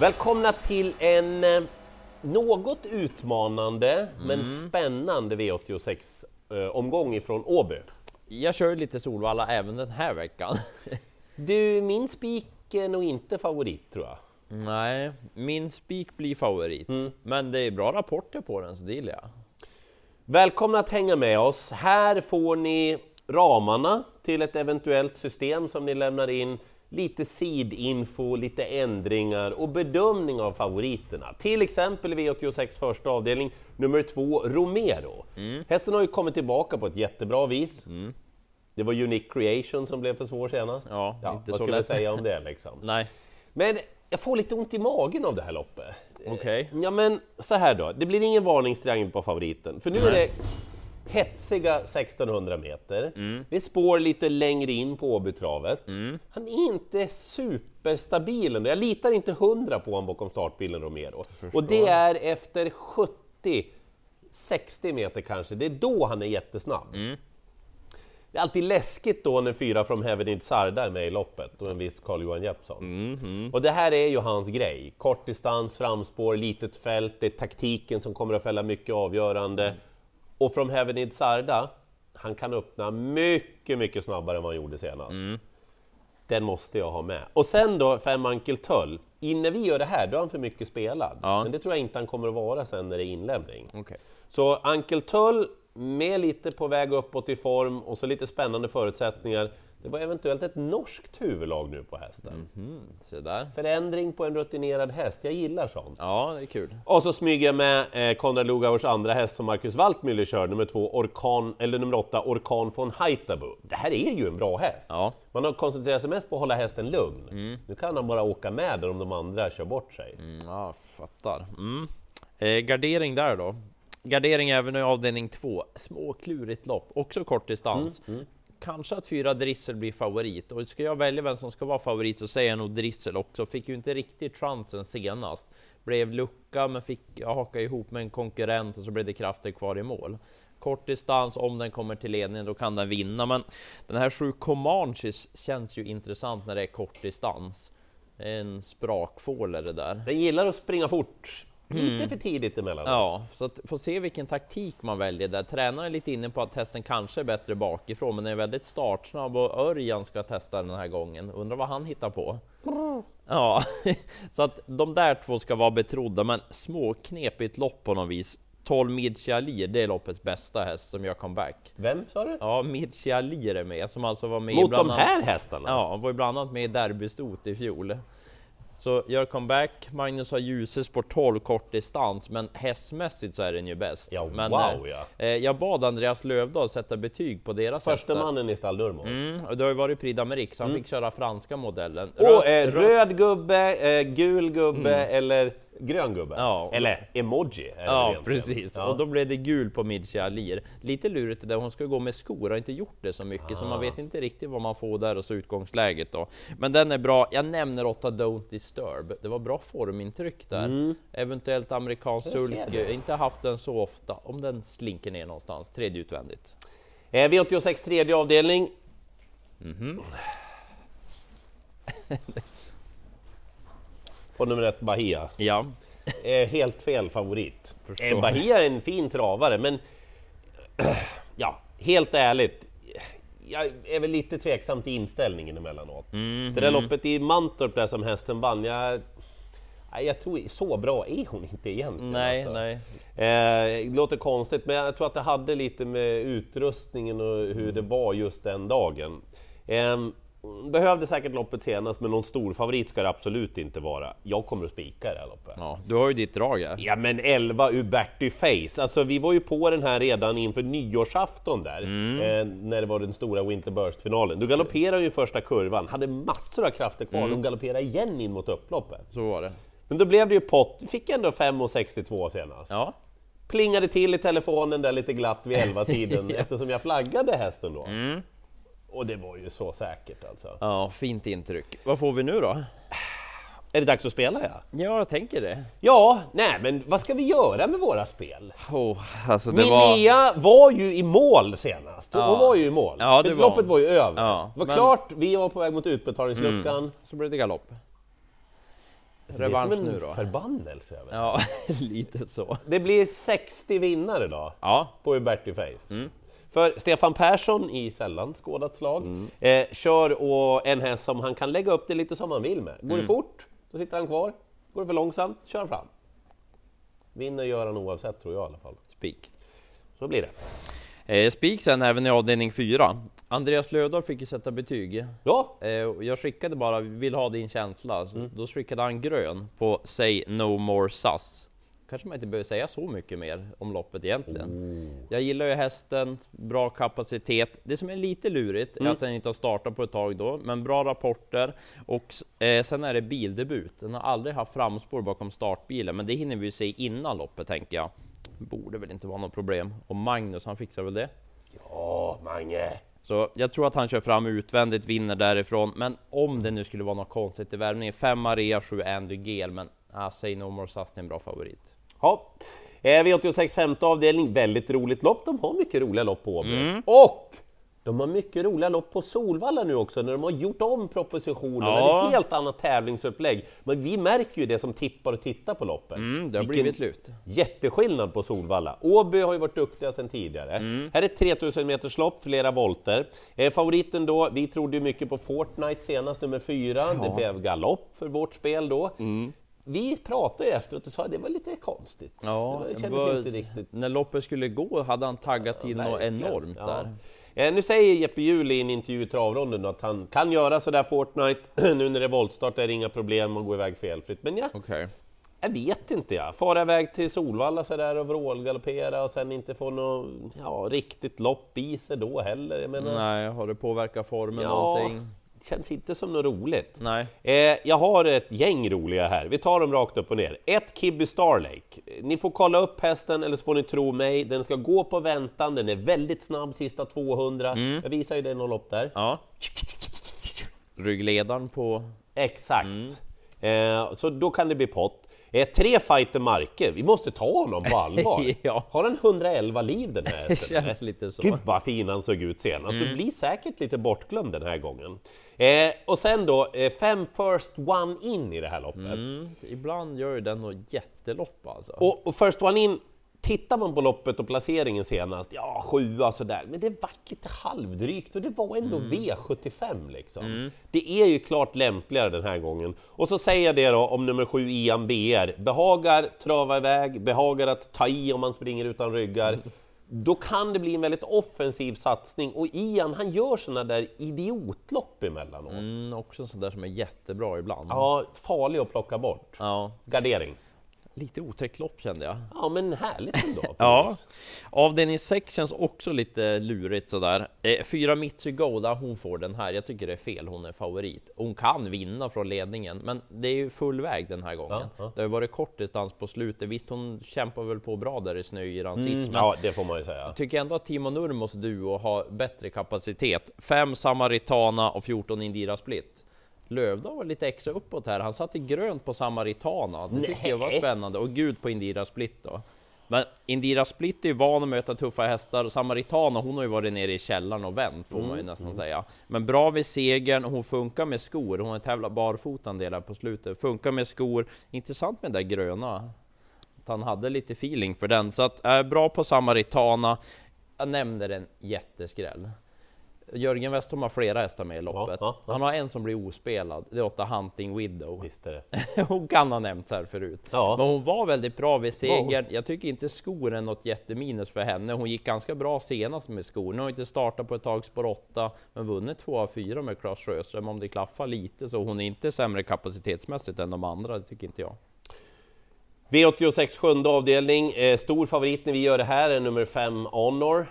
Välkomna till en eh, något utmanande men spännande V86-omgång ifrån Åby. Jag kör lite Solvalla även den här veckan. Du, min spik är nog inte favorit tror jag. Nej, min spik blir favorit. Men det är bra rapporter på den, så det gillar jag. Välkomna att hänga med oss. Här får ni ramarna till ett eventuellt system som ni lämnar in, lite sidinfo, lite ändringar och bedömning av favoriterna. Till exempel i V86 första avdelning, nummer två, Romero. Hästen har ju kommit tillbaka på ett jättebra vis. Det var Unique Creation som blev för svår senast. Ja, inte vad så ska vi lätt. säga om det liksom? Nej, Men jag får lite ont i magen av det här loppet. okej. Ja men så här då, det blir ingen varningstriangel på favoriten, för nu är det hetsiga 1600 meter. Mm. Det spår lite längre in på Åbytravet. Han är inte superstabil ändå. Jag litar inte hundra på honom bakom startbilen Romero. Och det är efter 70 60 meter kanske, det är då han är jättesnabb. Mm. Det är alltid läskigt då när fyra från Heaven in Sarda är med i loppet och en viss Carl-Johan Jeppsson. Mm, Och det här är ju hans grej. Kort distans, framspår, litet fält, det är taktiken som kommer att fälla mycket avgörande. Och från Heaven in Sarda, han kan öppna mycket, mycket snabbare än vad han gjorde senast. Mm. Den måste jag ha med. Och sen då, fem Ankel Töll. Innan vi gör det här, då är han för mycket spelad. Ja. Men det tror jag inte han kommer att vara sen när det är inlämning. Okej. Så Ankel Töll med lite på väg uppåt i form och så lite spännande förutsättningar. Det var eventuellt ett norskt huvudlag nu på hästen. Mm, där. Förändring på en rutinerad häst, jag gillar sånt. Ja, det är kul. Och så smyger jag med eh, Konrad Lugauers andra häst som Marcus Waltmüller kör, nummer två, Orkan, eller nummer åtta, Orkan von Haitabu. Det här är ju en bra häst! Ja, Man har koncentrerat sig mest på att hålla hästen lugn. Nu kan han bara åka med där om de andra kör bort sig. mm, ja fattar. Mm. Eh, gardering där då. Gardering även i avdelning 2. Småklurigt lopp, också kort distans. Kanske att fyra Drissel blir favorit. Och ska jag välja vem som ska vara favorit så säger jag nog Drissel också. Fick ju inte riktigt chansen senast. Blev lucka men fick haka ihop med en konkurrent och så blev det krafter kvar i mål. Kort distans, om den kommer till ledningen då kan den vinna. Men den här 7 Comanches känns ju intressant när det är kort distans. En sprakfål är det där. Den gillar att springa fort, lite för tidigt emellanåt. Ja, så att få se vilken taktik man väljer där. Tränaren är lite inne på att hästen kanske är bättre bakifrån, men är väldigt startsnabb och Örjan ska testa den här gången. Undrar vad han hittar på? Ja, så att de där två ska vara betrodda, men småknepigt lopp på något vis. 12 Mircea Alir, det är loppets bästa häst som gör comeback. Vem sa du? Ja, Mircea Alir är med, som alltså var med Mot de annat- här hästarna? Ja, var ju bland annat med i derbystot i fjol. Så gör comeback, Magnus har ljusespår 12 kort distans, men hästmässigt så är den ju bäst. Ja, men, wow, eh, ja. eh, Jag bad Andreas Lövdahl sätta betyg på deras Första hästar. mannen i stall Nurmos. Mm, och det har ju varit Prix d'Amérique, så han fick köra franska modellen. Och Röd- eh, röd- gubbe, eh, gul gubbe eller grön gubbe? Ja. Eller emoji? Ja, precis. Ja. Och då blev det gul på Mircea Alir. Lite lurigt det där, hon ska gå med skor, har inte gjort det så mycket, så Ah. man vet inte riktigt vad man får där och så utgångsläget då. Men den är bra. Jag nämner 8 Don't Disturb. Det var bra formintryck där. Eventuellt amerikansk Mm. Jag ser sulke, inte haft den så ofta. Om den slinker ner någonstans, tredje utvändigt. Eh, V86 tredje avdelning. Mhm. På nummer ett Bahia. Ja, Eh, helt fel favorit. Eh, Bahia är en fin travare, men ja, helt ärligt. Jag är väl lite tveksam till inställningen emellanåt. Mhm. Det där loppet i Mantorp där som hästen vann, jag, jag tror så bra är hon inte egentligen. nej, alltså. nej. Eh, det låter konstigt, men jag tror att det hade lite med utrustningen och hur det var just den dagen. Eh, behövde säkert loppet senast, men någon stor favorit ska det absolut inte vara. Jag kommer att spika det här loppet. Ja, du har ju ditt drag här. Ja men 11 Uberti Face, alltså vi var ju på den här redan inför nyårsafton där, eh, när det var den stora Winter Burst-finalen. Du galopperade ju första kurvan, hade massor av krafter kvar, de galopperade igen in mot upploppet. Så var det. Men då blev det ju pott, fick ändå 5,62 senast. Ja, Plingade till i telefonen där lite glatt vid 11-tiden eftersom jag flaggade hästen då. Och det var ju så säkert alltså. ja fint intryck. Vad får vi nu då? Är det dags att spela ja? Ja, jag tänker det. Ja, nej men vad ska vi göra med våra spel? Oh, alltså det var... Var ju i mål senast, hon Ja. var ju i mål. Ja, det var loppet hon. var ju över. Ja, det var men- klart, vi var på väg mot utbetalningsluckan. Så blev det galopp. Det är Revansch som en nu då. förbannelse. Ja, lite så. Det blir 60 vinnare då Ja, på Huberti Face. Mm. För Stefan Persson i sällan skådat slag Mm. eh, kör och en häst som han kan lägga upp det lite som han vill med. Mm. Går det fort, då sitter han kvar. Går det för långsamt, kör han fram. Vinner gör han oavsett tror jag i alla fall. spik. Så blir det. Eh, spik sen även i avdelning 4. Andreas Löfdahl fick ju sätta betyg. Ja, Eh, jag skickade bara, vill ha din känsla. Så Då skickade han grön på Say No More Sus. Kanske man inte behöver säga så mycket mer om loppet egentligen. Jag gillar ju hästen, bra kapacitet. Det som är lite lurigt är att den inte har startat på ett tag då, men bra rapporter. Och eh, sen är det bildebut. Den har aldrig haft framspår bakom startbilen, men det hinner vi ju se innan loppet tänker jag. Borde väl inte vara något problem. Och Magnus, han fixar väl det? ja Mange. Så jag tror att han kör fram utvändigt, vinner därifrån. Men om det nu skulle vara något konstigt i värvningen, 5 Maria, 7 Andy Gel, men ah, Say No More Sus är en bra favorit. Ja. Eh, V86 femte avdelning, väldigt roligt lopp. De har mycket roliga lopp på Åby. Mm. Och de har mycket roliga lopp på Solvalla nu också, när de har gjort om propositionen. Ja. Ett helt annat tävlingsupplägg. Men vi märker ju det som tippar och tittar på loppen. Mm, det har Vilken blivit lyft. Jätteskillnad på Solvalla. Åby har ju varit duktiga sedan tidigare. Mm. Här är ett 3000 meters lopp, flera volter. Eh, favoriten då, vi trodde ju mycket på Fortnite senast, nummer fyra. Det blev galopp för vårt spel då. Mm. Vi pratade ju efteråt och sa att det var lite konstigt. Ja, det kändes var- inte riktigt... När loppet skulle gå hade han taggat till något enormt Ja. där. Eh, nu säger Jeppe Hjul i en intervju i travronden att han kan göra sådär Fortnite, nu när det är voltstart är det inga problem att gå iväg felfritt. Men ja, Okej. jag vet inte jag. Fara iväg till Solvalla sådär och vrålgaloppera och sen inte få något ja, riktigt lopp i sig då heller. Jag menar, Nej, har det påverkat formen ja, någonting? Känns inte som något roligt. Nej. Eh, jag har ett gäng roliga här, vi tar dem rakt upp och ner. Ett Kibby Starlake. Ni får kolla upp hästen eller så får ni tro mig, den ska gå på väntan, den är väldigt snabb sista 200. Mm. Jag visar ju i något lopp där. Ja. Ryggledaren på... Exakt. Eh, så då kan det bli pott. Eh, tre fighter Marke, vi måste ta honom på allvar. Ja. Har han 111 liv den här Det hästen? känns lite så. Gud vad fin han såg ut senast, Mm. du blir säkert lite bortglömd den här gången. Eh, och sen då, eh, fem first one in i det här loppet. Mm, ibland gör ju den något jättelopp alltså. Och, och first one in, tittar man på loppet och placeringen senast, ja sjua sådär, men det vart lite halvdrygt och det var ändå Mm. V75 liksom. Det är ju klart lämpligare den här gången. Och så säger jag det då om nummer sju Ian BR, behagar trava iväg, behagar att ta i om man springer utan ryggar. Då kan det bli en väldigt offensiv satsning och Ian han gör såna där idiotlopp emellanåt. Mm, också en sån där som är jättebra ibland. Ja, farlig att plocka bort. Ja. Gardering. Lite otäckt lopp kände jag. Ja men härligt ändå. Ja, avdelning 6 känns också lite lurigt sådär. Eh, fyra Mitsu Goda, hon får den här. Jag tycker det är fel, hon är favorit. Hon kan vinna från ledningen, men det är ju full väg den här gången. Ja, ja. Det har varit kort distans på slutet. Visst, hon kämpar väl på bra där i snöyran sist, men Mm, Ja, det får man ju säga. tycker ändå att Timo Nurmos duo har bättre kapacitet. 5 Samaritana och 14 Indira Split. Lövdahl var lite extra uppåt här. Han satte grönt på Samaritana. Det tycker jag var spännande. Och gud på Indira Split då. Men Indira Split är ju van att möta tuffa hästar. Samaritana, hon har ju varit nere i källaren och vänt, får man ju nästan säga. Men bra vid segern, hon funkar med skor. Hon har tävlat barfota en del här på slutet. Funkar med skor. Intressant med det där gröna. Att han hade lite feeling för den. Så att, äh, bra på Samaritana. Jag nämnde den jätteskräll. Jörgen Westholm har flera hästar med i loppet. ja, ja. Han har en som blir ospelad. Det är åtta Hunting Widow. Visst är det. hon kan ha nämnts här förut. Men hon var väldigt bra vid segern. Jag tycker inte skor är något jätteminus för henne. Hon gick ganska bra senast med skor. Nu har inte startat på ett tag, spår 8, men vunnit 2 av 4 med Claes Sjöström. Om det klaffar lite så hon är inte sämre kapacitetsmässigt än de andra, det tycker inte jag. V86 sjunde avdelning, eh, stor favorit när vi gör det här är nummer 5 Honor.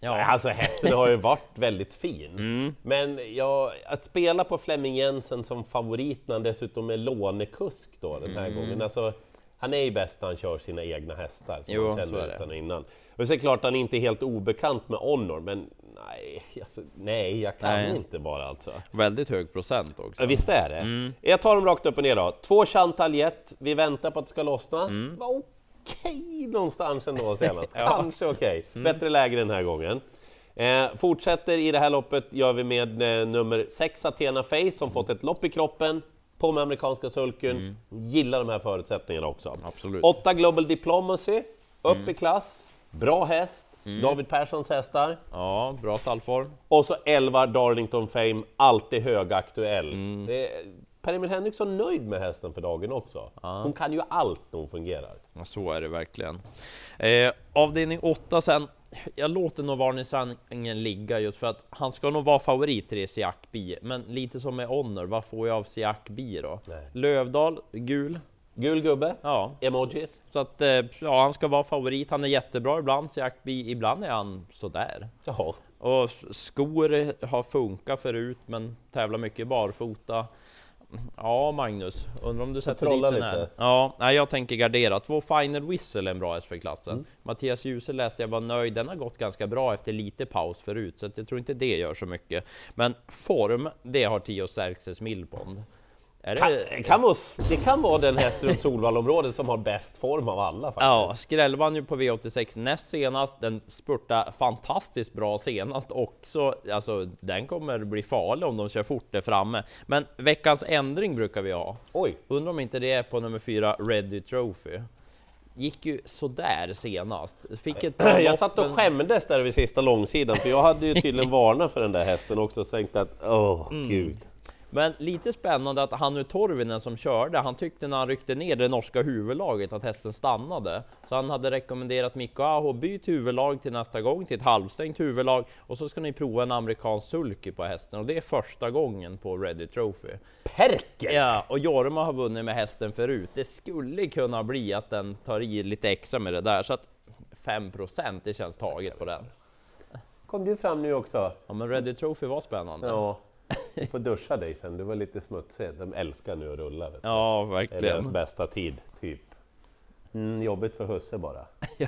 Ja, Alltså hästen har ju varit väldigt fin. Men ja, att spela på Flemming Jensen som favorit när han dessutom är lånekusk då den här gången. Alltså, han är ju bäst när han kör sina egna hästar som Jo, känner utan innan. Och så är det klart han inte är helt obekant med Honor, men nej, alltså, nej jag kan Nej. inte bara alltså. väldigt hög procent också. Ja, visst är det. Jag tar dem rakt upp och ner då. Två Chantal Jet, vi väntar på att det ska lossna. Var okej någonstans ändå senast. Ja. Kanske okej. Bättre läge den här gången. Eh, fortsätter i det här loppet gör vi med eh, nummer 6 Athena Face som fått ett lopp i kroppen på med amerikanska sulken. Gillar de här förutsättningarna också. Absolut. 8 Global Diplomacy, upp i klass, bra häst, David Perssons hästar. Ja, bra stallform. Och så 11 Darlington Fame, alltid högaktuell. Det är- Per-Emil Henriksson nöjd med hästen för dagen också. Hon kan ju allt när hon fungerar. Ja, så är det verkligen. Eh, avdelning 8 sen. Jag låter nog varningsrangen ligga just för att han ska nog vara favorit till Siak Bi. Men lite som med Honor, vad får jag av Siak Bi då? Nej. Lövdal, gul. Gul gubbe, Ja, emoji. så att eh, ja, han ska vara favorit. Han är jättebra ibland, Siak Bi. Ibland är han sådär. Jaha. Och skor har funkat förut, men tävlar mycket barfota. Ja, Magnus, undrar om du sätter dit den här? Ja, nej, jag tänker gardera. Två Final Whistle är en bra häst för klassen. Mm. Mattias Djuse läste jag var nöjd. Den har gått ganska bra efter lite paus förut, så jag tror inte det gör så mycket. Men form, det har Tio Xerxes Millpond. Är det... kan vara, det kan vara den häst runt Solvallområdet som har bäst form av alla faktiskt. Ja, Skräll vann ju på V86 näst senast. Den spurtade fantastiskt bra senast också. Alltså, den kommer bli farlig om de kör fort där framme. Men veckans ändring brukar vi ha. Oj, Undrar om inte det är på nummer fyra, Ready Trophy. Gick ju sådär senast. Fick ett jag lopp, satt och men- skämdes där vid sista långsidan för jag hade ju tydligen varnat för den där hästen också och tänkt att åh Mm. gud. Men lite spännande att Hannu Torvinen som körde, han tyckte när han ryckte ner det norska huvudlaget att hästen stannade. Så han hade rekommenderat Mikko Aho, byt huvudlag till nästa gång till ett halvstängt huvudlag och så ska ni prova en amerikansk sulky på hästen och det är första gången på Ready Trophy. Perker! Ja, och Jorma har vunnit med hästen förut. Det skulle kunna bli att den tar i lite extra med det där så att 5 det känns taget på den. Kom du fram nu också? Ja, men Ready Trophy var spännande. Ja, Ja. Du får duscha dig sen, du var lite smutsig. De älskar nu att rulla. Vet du. ja Det är deras verkligen. bästa tid, typ. Mm, jobbigt för husse bara. Ja.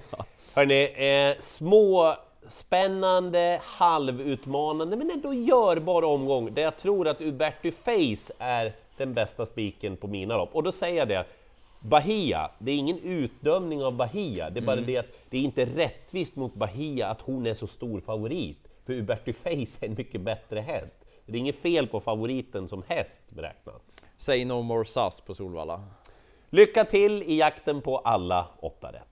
Hörni, eh, små spännande, halvutmanande men ändå görbar omgång där jag tror att Uberti Face är den bästa spiken på mina lopp. Och då säger jag det, Bahia, det är ingen utdömning av Bahia, det är bara det att det är inte rättvist mot Bahia att hon är så stor favorit. För Uberti Face är en mycket bättre häst. Det är inget fel på favoriten som häst beräknat. Say no more sus på Solvalla. Lycka till i jakten på alla åtta rätt!